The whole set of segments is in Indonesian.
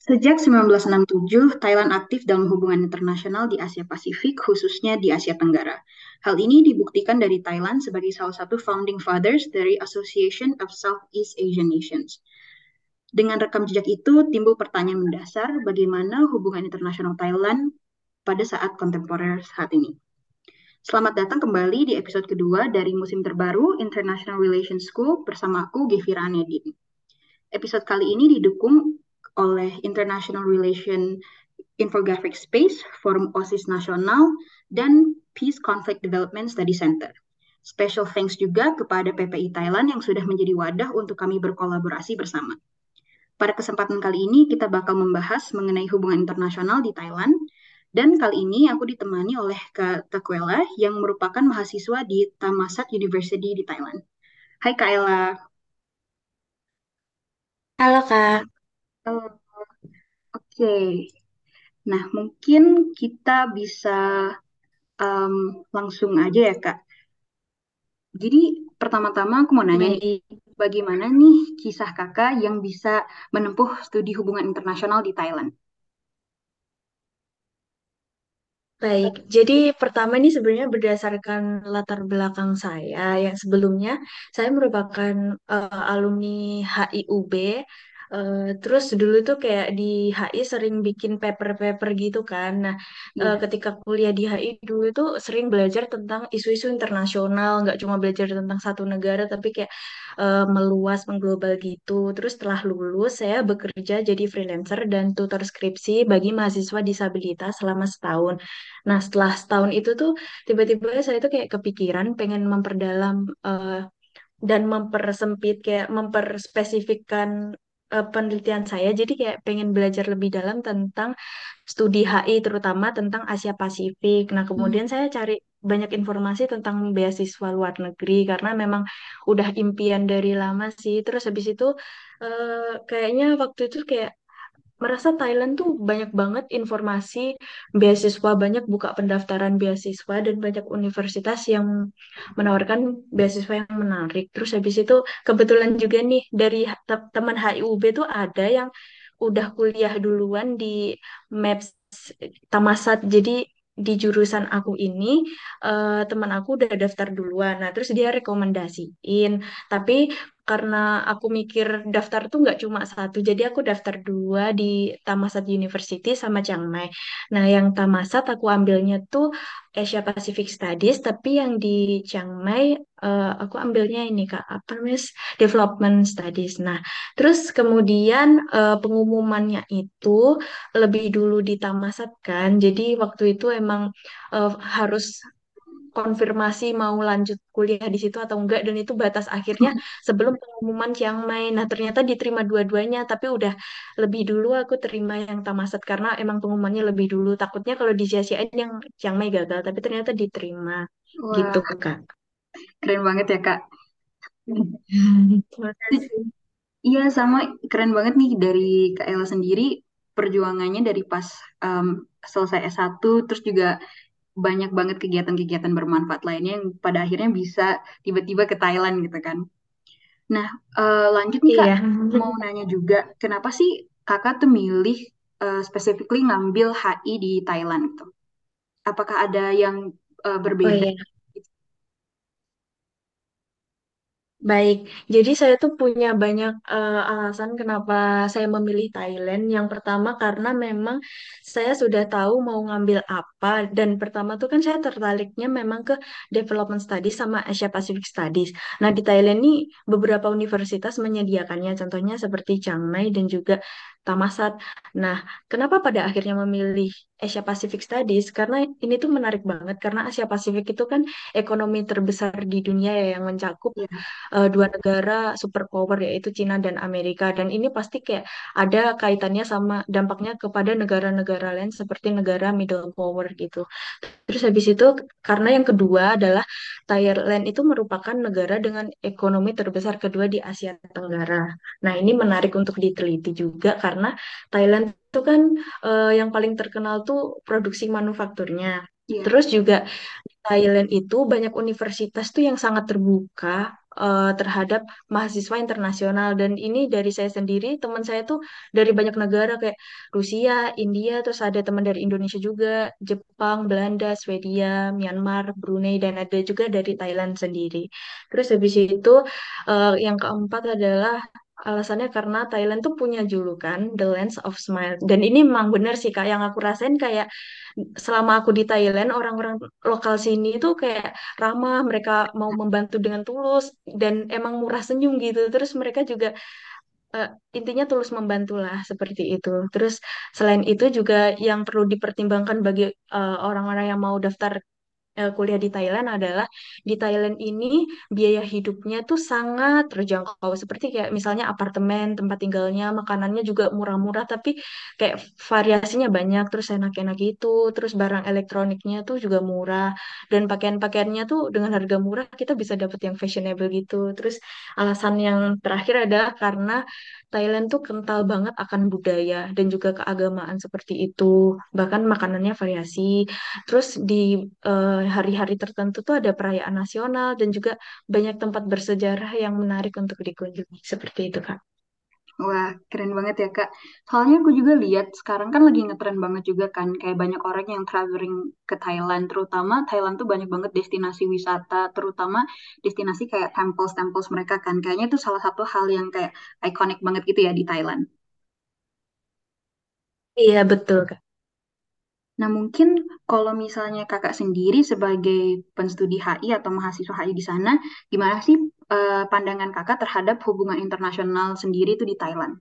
Sejak 1967, Thailand aktif dalam hubungan internasional di Asia Pasifik, khususnya di Asia Tenggara. Hal ini dibuktikan dari Thailand sebagai salah satu founding fathers dari Association of Southeast Asian Nations. Dengan rekam jejak itu, timbul pertanyaan mendasar bagaimana hubungan internasional Thailand pada saat kontemporer saat ini. Selamat datang kembali di episode kedua dari musim terbaru International Relations School bersama aku, Gevira Anedin. Episode kali ini didukung oleh International Relation Infographic Space, Forum OSIS Nasional, dan Peace Conflict Development Study Center. Special thanks juga kepada PPI Thailand yang sudah menjadi wadah untuk kami berkolaborasi bersama. Pada kesempatan kali ini kita bakal membahas mengenai hubungan internasional di Thailand, dan kali ini aku ditemani oleh Kak Takwela yang merupakan mahasiswa di Tamasat University di Thailand. Hai Kak Ella. Halo Kak. Halo. Oke. Nah, mungkin kita bisa um, langsung aja ya, Kak. Jadi, pertama-tama aku mau nanya nih, bagaimana nih kisah kakak yang bisa menempuh studi hubungan internasional di Thailand? Baik, jadi pertama ini sebenarnya berdasarkan latar belakang saya yang sebelumnya saya merupakan uh, alumni HIUB. Uh, terus dulu tuh kayak di HI sering bikin paper-paper gitu kan. Nah, uh, Iya. ketika kuliah di HI dulu tuh sering belajar tentang isu-isu internasional, nggak cuma belajar tentang satu negara, tapi kayak uh, meluas, mengglobal gitu. Terus setelah lulus, saya bekerja jadi freelancer dan tutor skripsi bagi mahasiswa disabilitas selama setahun. Nah, setelah setahun itu tuh tiba-tiba saya tuh kayak kepikiran pengen memperdalam eh, dan mempersempit kayak memperspesifikkan eh, penelitian saya. Jadi kayak pengen belajar lebih dalam tentang studi HI terutama tentang Asia Pasifik. Nah, Hmm. kemudian saya cari banyak informasi tentang beasiswa luar negeri karena memang udah impian dari lama sih. Terus habis itu eh, kayaknya waktu itu kayak merasa Thailand tuh banyak banget informasi beasiswa, banyak buka pendaftaran beasiswa dan banyak universitas yang menawarkan beasiswa yang menarik. Terus habis itu kebetulan juga nih dari te- teman HIUB tuh ada yang udah kuliah duluan di MAPS Tamasat. Jadi di jurusan aku ini eh, teman aku udah daftar duluan. Nah, terus dia rekomendasiin. Tapi karena aku mikir daftar tuh nggak cuma satu, jadi aku daftar dua di Thammasat University sama Chiang Mai. Nah, yang Thammasat aku ambilnya tuh Asia Pacific Studies, tapi yang di Chiang Mai eh, aku ambilnya ini Kak, apa namanya? Development Studies. Nah, terus kemudian eh, pengumumannya itu lebih dulu di Thammasat kan, jadi waktu itu emang eh, harus konfirmasi mau lanjut kuliah di situ atau enggak dan itu batas akhirnya sebelum pengumuman Chiang Mai. Nah, ternyata diterima dua-duanya tapi udah lebih dulu aku terima yang Tamasat karena emang pengumumannya lebih dulu. Takutnya kalau disia-siain yang Chiang Mai gagal tapi ternyata diterima gitu, Wah, Kak. keren banget ya, Kak. Terima kasih. Iya, sama keren banget nih dari Kak Ella sendiri perjuangannya dari pas um, selesai S1 terus juga banyak banget kegiatan-kegiatan bermanfaat lainnya yang pada akhirnya bisa tiba-tiba ke Thailand gitu kan. Nah, eh, lanjut nih Kak, Iya. mau nanya juga, kenapa sih Kakak tuh milih eh, specifically ngambil HI di Thailand gitu? Apakah ada yang Oh berbeda? iya. Baik, jadi saya tuh punya banyak eh, alasan kenapa saya memilih Thailand. Yang pertama karena memang saya sudah tahu mau ngambil apa dan pertama tuh kan saya tertariknya memang ke Development Studies sama Asia Pacific Studies. Nah, di Thailand nih beberapa universitas menyediakannya, contohnya seperti Chiang Mai dan juga Thammasat. Nah, kenapa pada akhirnya memilih Asia Pacific Studies? Karena ini tuh menarik banget karena Asia Pasifik itu kan ekonomi terbesar di dunia ya yang mencakup eh, dua negara superpower yaitu Cina dan Amerika dan ini pasti kayak ada kaitannya sama dampaknya kepada negara-negara lain seperti negara middle power gitu. Terus habis itu karena yang kedua adalah Thailand itu merupakan negara dengan ekonomi terbesar kedua di Asia Tenggara. Nah, ini menarik untuk diteliti juga karena Thailand itu kan eh, yang paling terkenal tuh produksi manufakturnya. iya, Terus juga di Thailand itu banyak universitas tuh yang sangat terbuka eh, terhadap mahasiswa internasional dan ini dari saya sendiri teman saya tuh dari banyak negara kayak Rusia, India, terus ada teman dari Indonesia juga, Jepang, Belanda, Swedia, Myanmar, Brunei dan ada juga dari Thailand sendiri. Terus habis itu eh, yang keempat adalah alasannya karena Thailand tuh punya julukan The Lands of Smile. Dan ini memang benar sih Kak. Yang aku rasain kayak selama aku di Thailand orang-orang lokal sini tuh kayak ramah mereka mau membantu dengan tulus dan emang murah senyum gitu. Terus mereka juga eh, intinya tulus membantu lah seperti itu. Terus selain itu juga yang perlu dipertimbangkan bagi eh, orang-orang yang mau daftar eh, kuliah di Thailand adalah di Thailand ini biaya hidupnya tuh sangat terjangkau. Seperti kayak misalnya apartemen tempat tinggalnya makanannya juga murah-murah tapi kayak variasinya banyak terus enak-enak gitu terus barang elektroniknya tuh juga murah dan pakaian-pakaiannya tuh dengan harga murah kita bisa dapet yang fashionable gitu. Terus alasan yang terakhir adalah karena Thailand tuh kental banget akan budaya dan juga keagamaan seperti itu. Bahkan makanannya variasi. Terus di eh, hari-hari tertentu tuh ada perayaan nasional dan juga banyak tempat bersejarah yang menarik untuk dikunjungi. Seperti itu, Kak. Wah, keren banget ya, Kak. Soalnya aku juga lihat sekarang kan lagi ngetren banget juga kan, kayak banyak orang yang traveling ke Thailand, terutama Thailand tuh banyak banget destinasi wisata, terutama destinasi kayak temples-temples mereka kan. Kayaknya itu salah satu hal yang kayak ikonik banget gitu ya di Thailand. Iya, betul, Kak. Nah, mungkin kalau misalnya kakak sendiri sebagai penstudi HI atau mahasiswa HI di sana, gimana sih eh, pandangan kakak terhadap hubungan internasional sendiri itu di Thailand?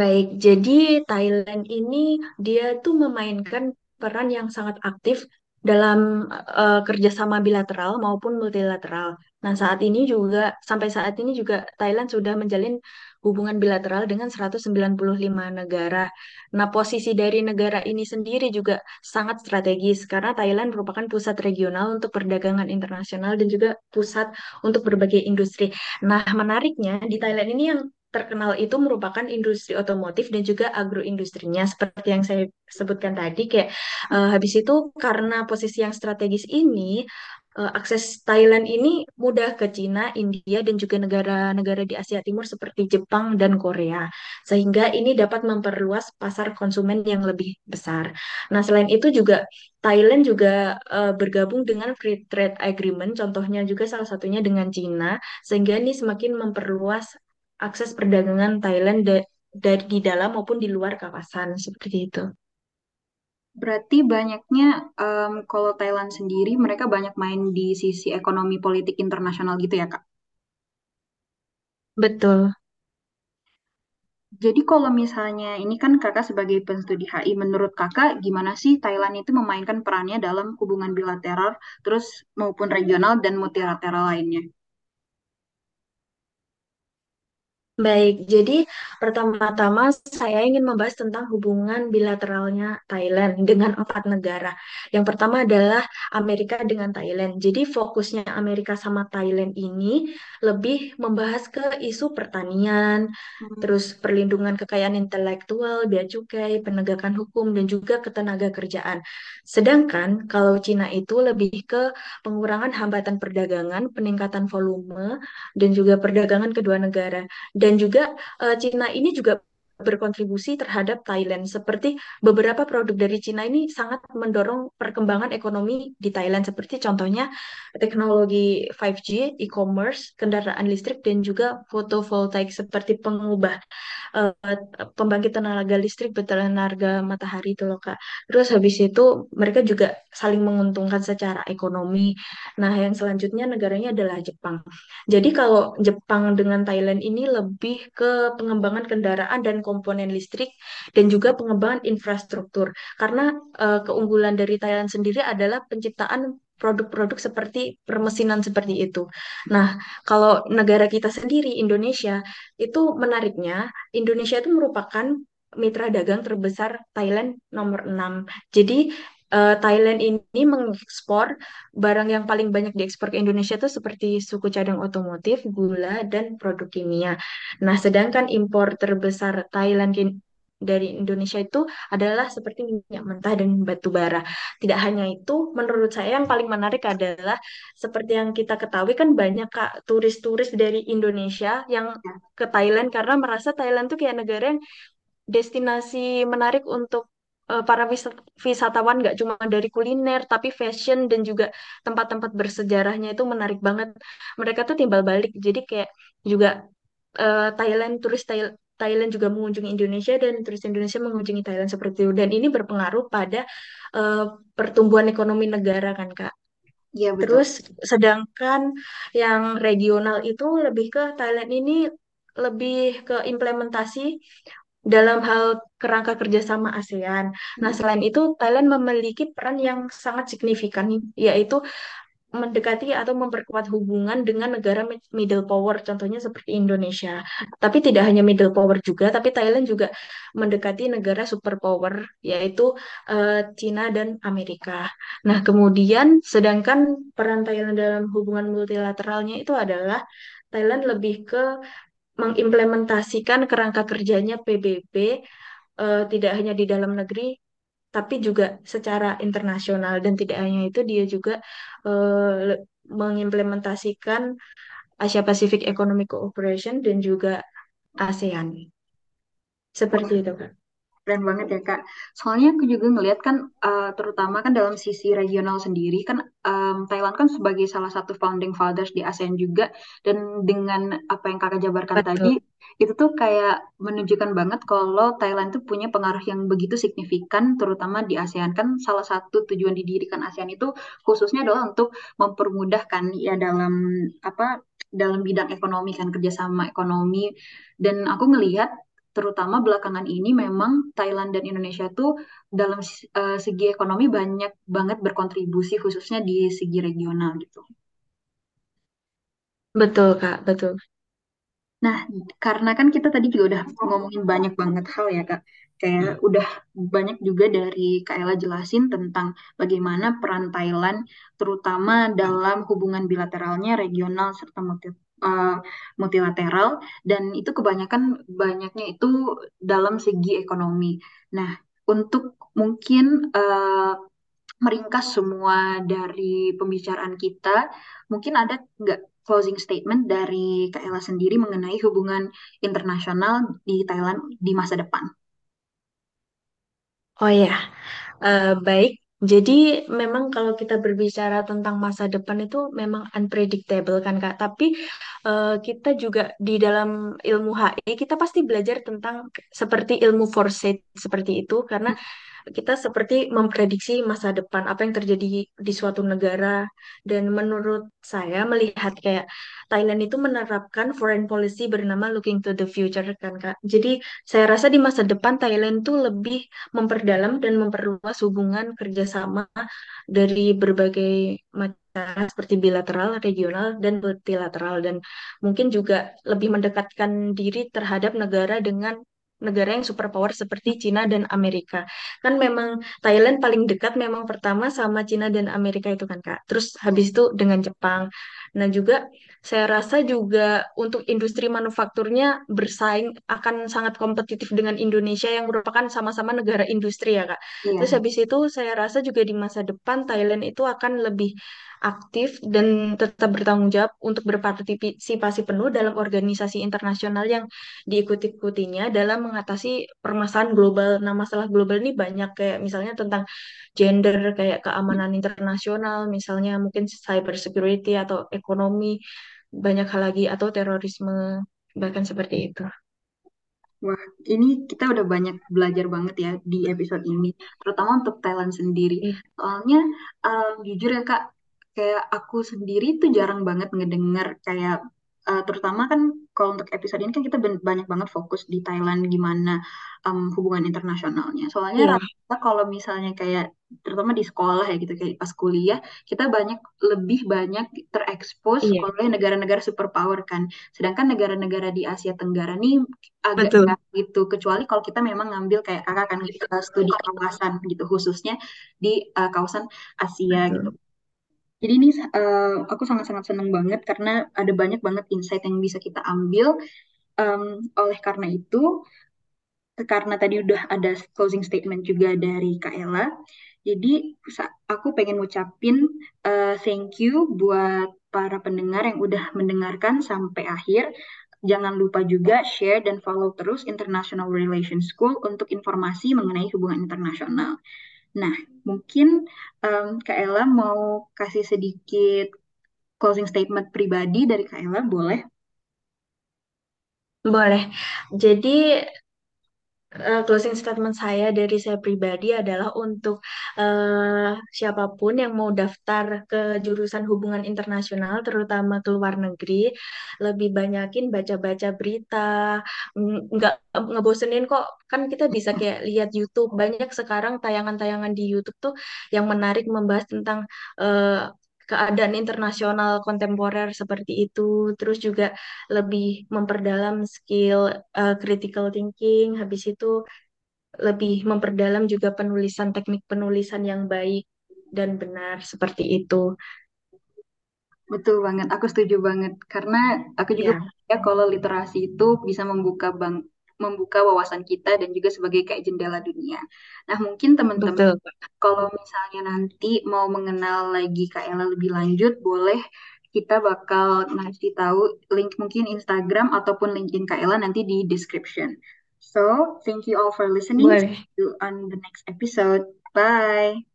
Baik, jadi Thailand ini dia tuh memainkan peran yang sangat aktif dalam eh, kerjasama bilateral maupun multilateral. Nah, saat ini juga sampai saat ini juga Thailand sudah menjalin hubungan bilateral dengan 195 negara. Nah, posisi dari negara ini sendiri juga sangat strategis karena Thailand merupakan pusat regional untuk perdagangan internasional dan juga pusat untuk berbagai industri. Nah, menariknya di Thailand ini yang terkenal itu merupakan industri otomotif dan juga agroindustrinya. Seperti yang saya sebutkan tadi kayak eh, habis itu karena posisi yang strategis ini eh, akses Thailand ini mudah ke Cina, India dan juga negara-negara di Asia Timur seperti Jepang dan Korea. Sehingga ini dapat memperluas pasar konsumen yang lebih besar. Nah, selain itu juga Thailand juga eh, bergabung dengan Free Trade Agreement, contohnya juga salah satunya dengan Cina, sehingga ini semakin memperluas akses perdagangan Thailand da- dari di dalam maupun di luar kawasan seperti itu. Berarti banyaknya em, kalau Thailand sendiri mereka banyak main di sisi ekonomi politik internasional gitu ya, Kak. Betul. Jadi kalau misalnya ini kan kakak sebagai penstudi HI, menurut kakak gimana sih Thailand itu memainkan perannya dalam hubungan bilateral, terus maupun regional dan multilateral lainnya? Baik, jadi pertama-tama saya ingin membahas tentang hubungan bilateralnya Thailand dengan empat negara. Yang pertama adalah Amerika dengan Thailand. Jadi fokusnya Amerika sama Thailand ini lebih membahas ke isu pertanian, Hmm. terus perlindungan kekayaan intelektual, bea cukai, penegakan hukum, dan juga ketenaga kerjaan. Sedangkan kalau Cina itu lebih ke pengurangan hambatan perdagangan, peningkatan volume, dan juga perdagangan kedua negara. Dan juga eh, Cina ini juga berkontribusi terhadap Thailand. Seperti beberapa produk dari Cina ini sangat mendorong perkembangan ekonomi di Thailand. Seperti contohnya teknologi 5G, e-commerce, kendaraan listrik, dan juga fotovoltaik seperti pengubah eh, pembangkit tenaga listrik bertenaga matahari itu loh Kak. Terus habis itu mereka juga saling menguntungkan secara ekonomi. Nah, yang selanjutnya negaranya adalah Jepang. Jadi kalau Jepang dengan Thailand ini lebih ke pengembangan kendaraan dan komponen listrik dan juga pengembangan infrastruktur. Karena eh, keunggulan dari Thailand sendiri adalah penciptaan produk-produk seperti permesinan seperti itu. Nah, kalau negara kita sendiri, Indonesia, itu menariknya, Indonesia itu merupakan mitra dagang terbesar Thailand nomor 6. Jadi, eh, Thailand ini mengekspor barang yang paling banyak diekspor ke Indonesia itu seperti suku cadang otomotif, gula, dan produk kimia. Nah, sedangkan impor terbesar Thailand dari Indonesia itu adalah seperti minyak mentah dan batu bara. Tidak hanya itu, menurut saya yang paling menarik adalah seperti yang kita ketahui kan banyak Kak turis-turis dari Indonesia yang Ya, ke Thailand karena merasa Thailand tuh kayak negara yang destinasi menarik untuk eh, para wis- wisatawan nggak cuma dari kuliner tapi fashion dan juga tempat-tempat bersejarahnya itu menarik banget. Mereka tuh timbal balik. Jadi kayak juga eh, Thailand turis Thai- Thailand juga mengunjungi Indonesia dan turis Indonesia mengunjungi Thailand seperti itu. Dan ini berpengaruh pada eh, pertumbuhan ekonomi negara kan Kak. iya betul. Terus sedangkan yang regional itu lebih ke Thailand ini lebih ke implementasi dalam hal kerangka kerjasama ASEAN. Nah, Mm, selain itu, Thailand memiliki peran yang sangat signifikan, yaitu mendekati atau memperkuat hubungan dengan negara mid- middle power, contohnya seperti Indonesia. Tapi tidak hanya middle power juga, tapi Thailand juga mendekati negara superpower, yaitu eh, Cina dan Amerika. Nah, kemudian sedangkan peran Thailand dalam hubungan multilateralnya itu adalah Thailand lebih ke mengimplementasikan kerangka kerjanya PBB eh, tidak hanya di dalam negeri tapi juga secara internasional dan tidak hanya itu dia juga le- mengimplementasikan Asia Pacific Economic Cooperation dan juga ASEAN. Seperti itu, Kak. Keren banget ya Kak. Soalnya aku juga ngelihat kan, eh, terutama kan dalam sisi regional sendiri kan, em, Thailand kan sebagai salah satu founding fathers di ASEAN juga, dan dengan apa yang Kakak jabarkan tadi, Betul. itu tuh kayak menunjukkan banget kalau Thailand tuh punya pengaruh yang begitu signifikan, terutama di ASEAN kan salah satu tujuan didirikan ASEAN itu khususnya adalah untuk mempermudahkan ya dalam apa dalam bidang ekonomi kan kerjasama ekonomi dan aku ngelihat terutama belakangan ini memang Thailand dan Indonesia tuh dalam eh, segi ekonomi banyak banget berkontribusi khususnya di segi regional gitu. Betul, Kak, betul. Nah, karena kan kita tadi juga udah ngomongin banyak banget hal ya Kak. Kayak udah banyak juga dari Kak Ella jelasin tentang bagaimana peran Thailand terutama dalam hubungan bilateralnya, regional serta multi, eh, multilateral dan itu kebanyakan banyaknya itu dalam segi ekonomi. Nah, untuk mungkin eh, meringkas semua dari pembicaraan kita, mungkin ada nggak closing statement dari Kak Ella sendiri mengenai hubungan internasional di Thailand di masa depan? Oh ya, Eh, baik. Jadi memang kalau kita berbicara tentang masa depan itu memang unpredictable kan Kak. Tapi eh, kita juga di dalam ilmu HI kita pasti belajar tentang seperti ilmu foresight seperti itu karena kita seperti memprediksi masa depan apa yang terjadi di suatu negara dan menurut saya melihat kayak Thailand itu menerapkan foreign policy bernama looking to the future kan Kak. Jadi saya rasa di masa depan Thailand tuh lebih memperdalam dan memperluas hubungan kerjasama dari berbagai macam seperti bilateral, regional, dan multilateral dan mungkin juga lebih mendekatkan diri terhadap negara dengan negara yang superpower seperti Cina dan Amerika. Kan memang Thailand paling dekat memang pertama sama Cina dan Amerika itu kan Kak. Terus habis itu dengan Jepang. Nah juga saya rasa juga untuk industri manufakturnya bersaing akan sangat kompetitif dengan Indonesia yang merupakan sama-sama negara industri ya Kak. Terus Iya, habis itu saya rasa juga di masa depan Thailand itu akan lebih aktif dan tetap bertanggung jawab untuk berpartisipasi penuh dalam organisasi internasional yang diikuti-ikutinya dalam mengatasi permasalahan global. Nah, masalah global ini banyak kayak misalnya tentang gender, kayak keamanan internasional, misalnya mungkin cyber security atau ekonomi, banyak hal lagi atau terorisme, bahkan seperti itu. wah, ini kita udah banyak belajar banget ya di episode ini, terutama untuk Thailand sendiri. Iya. Soalnya, um, jujur ya Kak, kayak aku sendiri tuh jarang banget ngedenger kayak, uh, terutama kan kalau untuk episode ini kan kita banyak banget fokus di Thailand gimana um, hubungan internasionalnya. Soalnya Iya, rata kalau misalnya kayak, terutama di sekolah ya gitu, kayak pas kuliah, kita banyak lebih banyak terekspos iya, oleh negara-negara superpower kan. Sedangkan negara-negara di Asia Tenggara nih agak betul, gitu kecuali kalau kita memang ngambil kayak kakak kan uh, studi kawasan gitu khususnya di uh, kawasan Asia gitu. betul. Jadi ini uh, aku sangat-sangat senang banget karena ada banyak banget insight yang bisa kita ambil. Um, oleh karena itu karena tadi udah ada closing statement juga dari Kak Ella, jadi aku pengen ngucapin uh, thank you buat para pendengar yang udah mendengarkan sampai akhir. Jangan lupa juga share dan follow terus International Relations School untuk informasi mengenai hubungan internasional. Nah, mungkin um, Kak Ella mau kasih sedikit closing statement pribadi dari Kak Ella, boleh? Boleh. Jadi uh, closing statement saya dari saya pribadi adalah untuk uh, siapa pun yang mau daftar ke jurusan hubungan internasional, terutama ke luar negeri, lebih banyakin baca-baca berita, nggak ngebosenin kok. Kan kita bisa kayak lihat YouTube, banyak sekarang tayangan-tayangan di YouTube tuh yang menarik membahas tentang uh, keadaan internasional kontemporer seperti itu, terus juga lebih memperdalam skill uh, critical thinking, habis itu lebih memperdalam juga penulisan teknik penulisan yang baik dan benar seperti itu. Betul banget, aku setuju banget. Karena aku juga ya kalau literasi itu bisa membuka bang membuka wawasan kita dan juga sebagai kayak jendela dunia. Nah, mungkin teman-teman kalau misalnya nanti mau mengenal lagi Kak Ella lebih lanjut, boleh kita bakal ngasih tahu link mungkin Instagram ataupun LinkedIn Kak Ella nanti di description. So, thank you all for listening. Boleh. See you on the next episode. Bye.